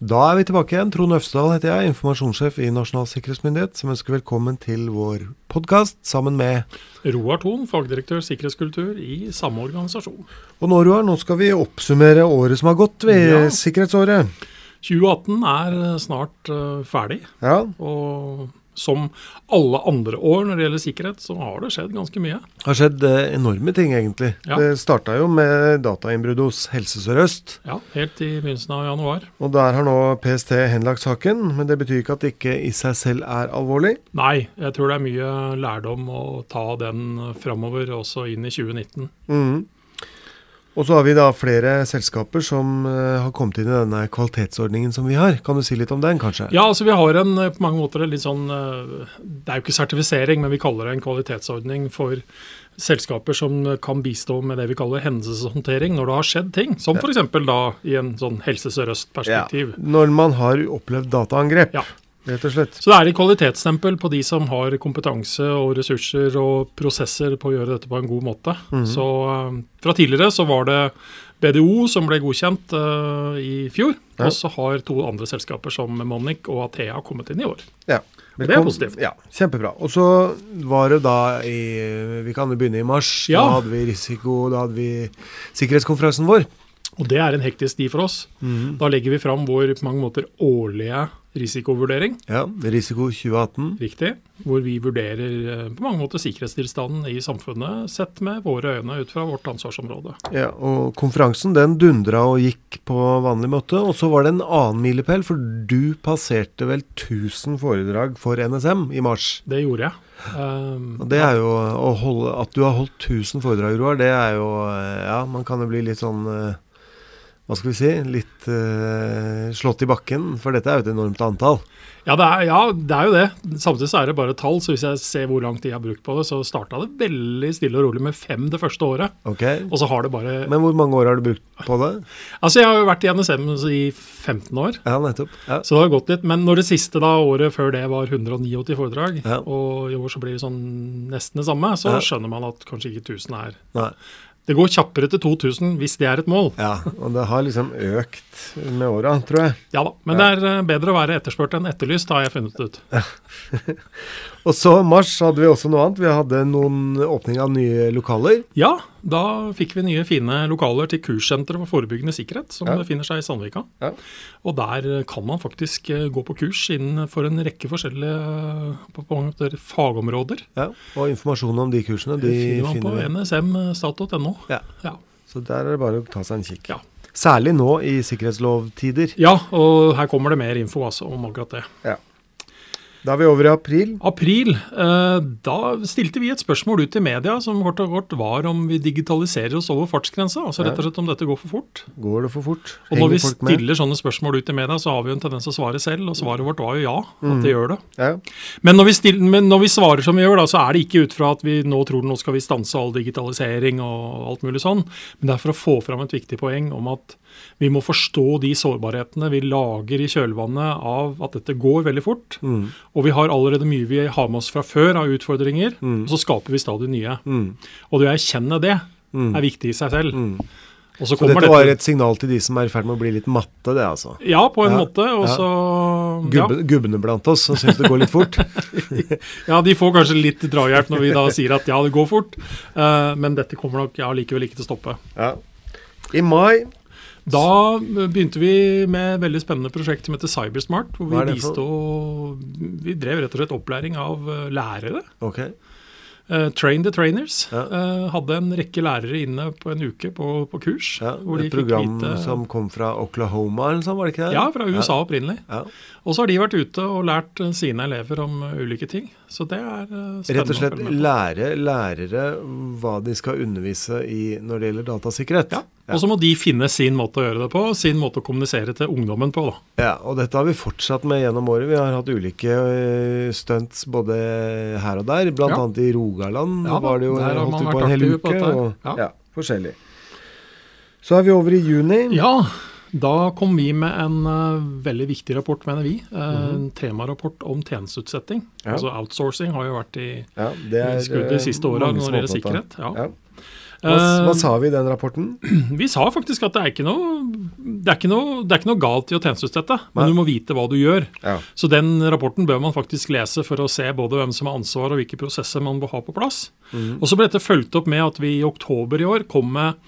Da er vi tilbake igjen. Trond Øfsdal heter jeg, informasjonssjef i Nasjonal sikkerhetsmyndighet, som ønsker velkommen til vår podkast sammen med Roar Thon, fagdirektør sikkerhetskultur i samme organisasjon. Og nå, Roar, nå skal vi oppsummere året som har gått ved Ja. sikkerhetsåret. 2018 er snart uh, ferdig, Ja, og som alle andre år når det gjelder sikkerhet, så har det skjedd ganske mye. det har skjedd eh, enorme ting, egentlig. Ja. Det starta jo med datainnbrudd hos Helse Sør-Øst. Ja, Helt i begynnelsen av januar. Og der har nå PST henlagt saken, men det betyr ikke at det ikke i seg selv er alvorlig. Nei, jeg tror det er mye lærdom å ta den framover, også inn i 2019. Mhm. Og så har vi da flere selskaper som eh, har kommet inn i denne kvalitetsordningen som vi har. Kan du si litt om den, kanskje? Ja, altså vi har en eh, på mange måter litt sånn eh, Det er jo ikke sertifisering, men vi kaller det en kvalitetsordning for selskaper som kan bistå med det vi kaller hendelseshåndtering når det har skjedd ting. Som Ja. f.eks. da i en sånn Helse Sør-Øst-perspektiv. Når man har opplevd dataangrep, Ja. Rett og slett. Så det er et kvalitetsstempel på de som har kompetanse og ressurser og prosesser på å gjøre dette på en god måte. Mhm. Så eh, Fra tidligere så var det BDO som ble godkjent uh, i fjor. Ja. Og så har to andre selskaper som Monic og Athea kommet inn i år. Ja. Og det er positivt. Ja, Kjempebra. Og så var det da i Vi kan begynne i mars. Ja. Da hadde vi risiko, da hadde vi sikkerhetskonferansen vår. Og det er en hektisk tid for oss. Da legger vi fram vår på mange måter årlige risikovurdering. Ja, Risiko 2018. Riktig. Hvor vi vurderer eh, på mange måter sikkerhetstilstanden i samfunnet sett med våre øyne ut fra vårt ansvarsområde. Ja, og Konferansen den dundra og gikk på vanlig måte. Og så var det en annen milepæl, for du passerte vel 1000 foredrag for NSM i mars. Det gjorde jeg. Um, Og det er jo holde, At du har holdt 1000 foredrag, Roar, det er jo eh, Ja, man kan jo bli litt sånn Hva skal vi si? Litt uh, slått i bakken, for dette er jo et enormt antall. Ja det, er, ja, det er jo det. Samtidig så er det bare tall. Så hvis jeg ser hvor lang tid jeg har brukt på det, så starta det veldig stille og rolig med fem det første året. Ok? Og så har det bare Men hvor mange år har du brukt på det? Altså, jeg har jo vært i NSM i 15 år. Ja, nettopp. Ja. Så det har gått litt. Men når det siste da, året før det var 189 foredrag, Ja. og i år så blir det sånn nesten det samme, så skjønner man at kanskje ikke 1000 er Nei. Det går kjappere til 2000 hvis det er et mål. ja, og det har liksom økt med åra, tror jeg. Ja da. Men det er eh, bedre å være etterspurt enn etterlyst, har jeg funnet ut. Og så mars hadde vi også noe annet. Vi hadde noen åpning av nye lokaler. Ja, da fikk vi nye fine lokaler til kurssenteret for forebyggende sikkerhet, som Ja. befinner seg i Sandvika. Ja. Og der eh, kan man faktisk eh, gå på kurs innenfor en rekke forskjellige på, på fagområder. Ja, og informasjon om de kursene, de finner man på finner vi. nsmstat.no. Ja. Ja. Så der er det bare å ta seg en kikk. Ja. Særlig nå i sikkerhetslovtider. ja, og her kommer det mer info altså, om akkurat det. Ja. Da er vi over i april. April, eh, da stilte vi et spørsmål ut i media som kort og kort var om vi digitaliserer oss over fartsgrensa. Altså rett og slett om dette går for fort. Går det for fort? Og når vi folk med? stiller sånne spørsmål ut i media, så har vi jo en tendens til å svare selv, og svaret vårt var jo ja, Mm. at det gjør det. Ja. Men når, vi still, men når vi svarer som vi gjør, da, så er det ikke ut fra at vi nå tror nå skal vi stanse all digitalisering og alt mulig sånn, men det er for å få fram et viktig poeng om at vi må forstå de sårbarhetene vi lager i kjølvannet av at dette går veldig fort. Mm. Og vi har allerede mye vi har med oss fra før av utfordringer, Mm. og så skaper vi stadig nye. Mm. Og det å erkjenne det Mm. er viktig i seg selv. Mm. Og så Så dette var dette et signal til de som er i ferd med å bli litt matte, det altså. Ja, på en Ja, måte. Og så ja. Gubbe, Gubbene blant oss som syns det går litt fort. ja, de får kanskje litt drahjelp når vi da sier at ja, det går fort. Uh, men dette kommer nok ja, likevel ikke til å stoppe. Ja. I mai Da begynte vi med et veldig spennende prosjekt som heter Cybersmart. Hvor vi viste og, Vi drev rett og slett opplæring av eh, lærere. Okay. Uh, train the trainers. Ja. Uh, hadde en rekke lærere inne på en uke på, på kurs. Ja, et program vite- som kom fra Oklahoma eller sånn, var det ikke det? Ja, fra USA opprinnelig. Ja. Og så har de vært ute og lært sine elever om ulike ting. Så det er spennende. Rett og slett lære lærere hva de skal undervise i når det gjelder datasikkerhet. Ja. Og så må de finne sin måte å gjøre det på, sin måte å kommunisere til ungdommen på. da. Ja, og dette har vi fortsatt med gjennom året. Vi har hatt ulike øh, stunts både her og der. Blant Ja. annet i Rogaland Ja da, var det jo der har holdt man vi på vært en hel på uke. dette. Og, ja. Ja. forskjellig. Så er vi over i juni. Ja, da kom vi med en uh, veldig viktig rapport, mener vi. eh, En temarapport om tjenesteutsetting. Ja. Altså outsourcing har jo vært i, Ja, i skuddet de siste åra når det er gjelder sikkerhet. Ja. Ja. Hva, hva Eh, sa vi i den rapporten? Vi sa faktisk at det er ikke noe, det er ikke noe, det er ikke noe galt i å tjenestestette, men du må vite hva du gjør. Ja. Så den rapporten bør man faktisk lese for å se både hvem som har ansvar og hvilke prosesser man bør ha på plass. Og så ble dette fulgt opp med at vi i oktober i år kom med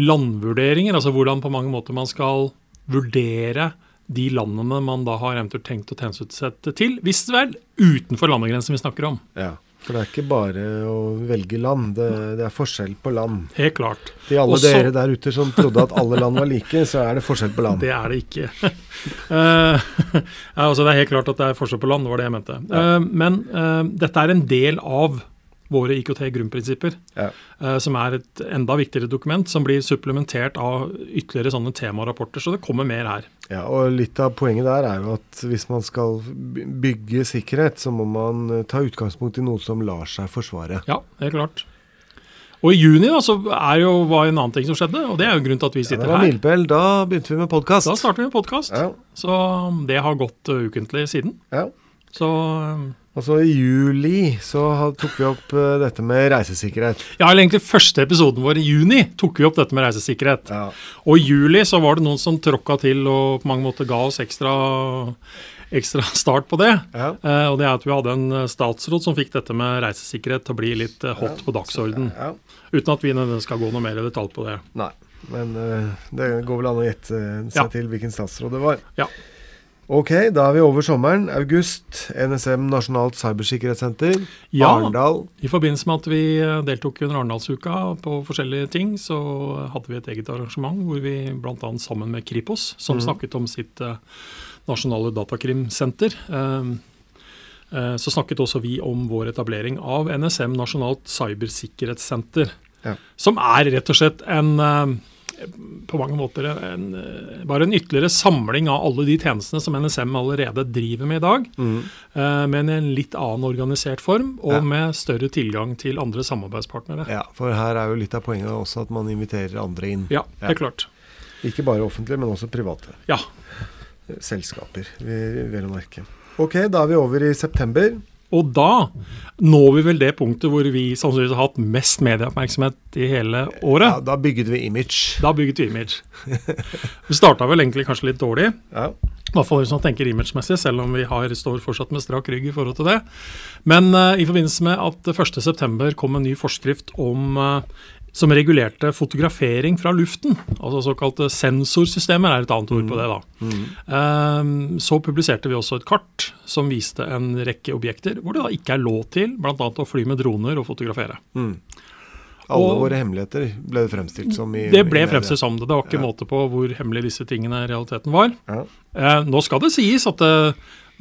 landvurderinger, altså hvordan på mange måter man skal vurdere de landene man da har eventuelt tenkt å tjenesteutsette til, hvis vel utenfor landegrensen vi snakker om. ja. For det er ikke bare å velge land, det, det er forskjell på land. Helt klart. Til alle Også- dere der ute som trodde at alle land var like, så er det forskjell på land. Det er det ikke. uh, altså det er helt klart at det er forskjell på land, det var det jeg mente. Uh, men uh, dette er en del av våre IKT-grunnprinsipper, Ja. eh, som er et enda viktigere dokument, som blir supplementert av ytterligere sånne temarapporter. Så det kommer mer her. Ja, og litt av poenget der er jo at hvis man skal bygge sikkerhet, så må man eh, ta utgangspunkt i noe som lar seg forsvare. Ja, helt klart. Og i juni da, så er jo var en annen ting som skjedde, og det er jo grunnen til at vi Ja, det sitter var her. milepæl. Da begynte vi med podkast. Da starter vi med podkast. Ja, Så det har gått uh, ukentlig siden. ja. Så um, Og så i juli så tok vi opp eh, dette med reisesikkerhet. ja, eller egentlig første episoden vår i juni tok vi opp dette med reisesikkerhet. Ja. Og i juli så var det noen som tråkka til og på mange måter ga oss ekstra, ekstra start på det. Ja. Eh, og det er at vi hadde en eh, statsråd som fikk dette med reisesikkerhet til å bli litt hot på dagsorden. ja. Uten at vi nødvendigvis skal gå noe mer i detalj på det. Nei, men det går vel an å gjette seg Ja. til hvilken statsråd det var. Ja. Ok, da er vi over sommeren. August. NSM Nasjonalt cybersikkerhetssenter. Ja. Arendal. I forbindelse med at vi eh, deltok under Arendalsuka på forskjellige ting, så hadde vi et eget arrangement hvor vi bl.a. sammen med Kripos, som snakket om sitt eh, nasjonale datakrimsenter, eh, eh, så snakket også vi om vår etablering av NSM Nasjonalt cybersikkerhetssenter. Ja. Som er rett og slett en på mange måter en, bare en ytterligere samling av alle de tjenestene som NSM allerede driver med i dag, eh, men i en litt annen organisert form, og Ja. med større tilgang til andre samarbeidspartnere. Ja, for her er jo litt av poenget også at man inviterer andre inn. Ja, det er klart. Ikke bare offentlige, men også private Ja. selskaper, vel å merke. Ok, da er vi over i september. Og da når vi vel det punktet hvor vi sannsynligvis har hatt mest medieoppmerksomhet i hele Ja, året. da bygget vi image. Da bygget vi image. Vi starta vel egentlig kanskje litt dårlig. Ja. I hvert fall hvis man tenker imagemessig, selv om vi har, står fortsatt med strak rygg i forhold til det. Men uh, i forbindelse med at det 1.9 kom en ny forskrift om eh, som regulerte fotografering fra luften, altså såkalte sensorsystemer er et annet ord på det. da. Eh, så publiserte vi også et kart som viste en rekke objekter hvor det da ikke er lov til bl.a. å fly med droner og fotografere. Mm. Alle Og- våre hemmeligheter ble det fremstilt som i Det ble i fremstilt som det. Det var ikke Ja. måte på hvor hemmelige disse tingene i realiteten var. Ja. Uh, nå skal det sies at eh,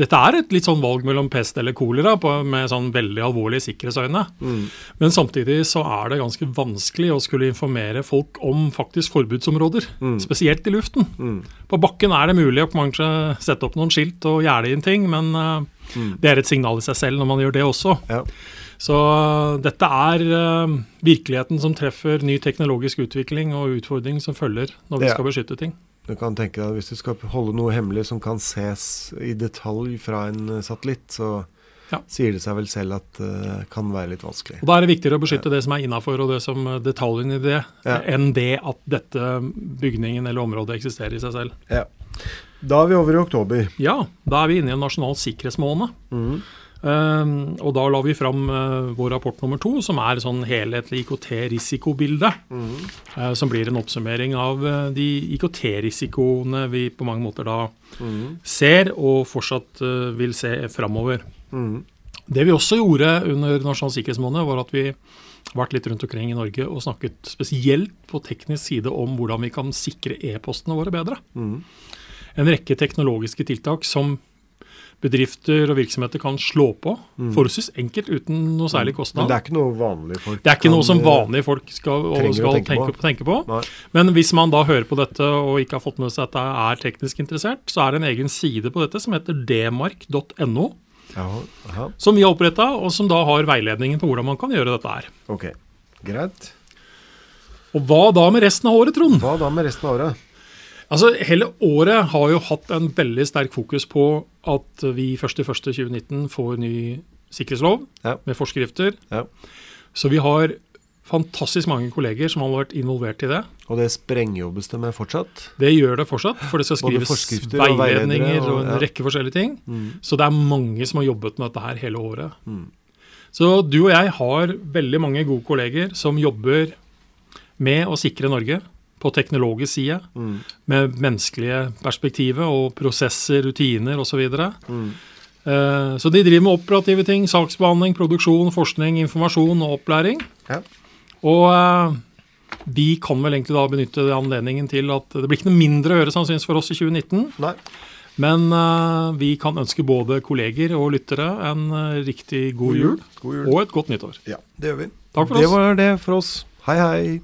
dette er et litt sånn valg mellom pest eller kolera på, med sånn veldig alvorlige sikkerhetsøyne. Mm. Men samtidig så er det ganske vanskelig å skulle informere folk om faktisk forbudsområder. Mm. Spesielt i luften. Mm. På bakken er det mulig å kanskje sette opp noen skilt og gjerde inn ting, men uh, det er et signal i seg selv når man gjør det også. Ja. Så uh, dette er uh, virkeligheten som treffer ny teknologisk utvikling og utfordring som følger når vi Ja. skal beskytte ting. Du kan tenke deg at Hvis du skal holde noe hemmelig som kan ses i detalj fra en eh, satellitt, så Ja. sier det seg vel selv at det kan være litt vanskelig. Og Da er det viktigere å beskytte det som er innafor og det som detaljen detaljene i det, Ja. enn det at dette bygningen eller området eksisterer i seg selv. Ja. Da er vi over i oktober. Ja, da er vi inne i en nasjonal sikkerhetsmåned. Mm. Um, og da la vi fram eh, vår rapport nummer to, som er sånn helhetlig IKT-risikobilde. Mm. eh, som blir en oppsummering av eh, de IKT-risikoene vi på mange måter da Mm. ser og fortsatt vil se framover. Mm. Det vi også gjorde under Nasjonal sikkerhetsmåned, var at vi vært litt rundt omkring i Norge og snakket spesielt på teknisk side om hvordan vi kan sikre e-postene våre bedre. Mm. En rekke teknologiske tiltak som bedrifter og virksomheter kan slå på forholdsvis enkelt uten noe særlig kostnad. Men det er ikke noe vanlige folk Det er ikke noe som vanlige folk skal, skal tenke tenke, på. på. tenke på. Men hvis man da hører på dette og ikke har fått med seg at det er teknisk interessert, så er det en egen side på dette som heter dmark.no, som vi har oppretta, og som da har veiledningen på hvordan man kan gjøre dette her. Ok, greit. Og hva da med resten av året, Trond? Hva da med resten av året? Altså, Hele året har jo hatt en veldig sterk fokus på at vi 1.1.2019 får ny sikkerhetslov Ja. med forskrifter. Ja. Så vi har fantastisk mange kolleger som har vært involvert i det. Og det sprengjobbes det med fortsatt? Det gjør det fortsatt, for det skal skrives veiledninger og, og- en ja. rekke forskjellige ting. Mm. Så det er mange som har jobbet med dette her hele året. Mm. Så du og jeg har veldig mange gode kolleger som jobber med å sikre Norge på teknologisk side, Mm. med menneskelige perspektivet og prosesser, rutiner osv. Mm. Eh, så de driver med operative ting, saksbehandling, produksjon, forskning, informasjon og opplæring. Ja. Og eh, vi kan vel egentlig da benytte anledningen til at det blir ikke noe mindre å gjøre sannsynligvis for oss i 2019. Nei. Men uh, vi kan ønske både kolleger og lyttere en riktig god jul God jul. og et godt nyttår. Ja, det gjør vi. Takk for det oss. var det for oss. Hei, hei.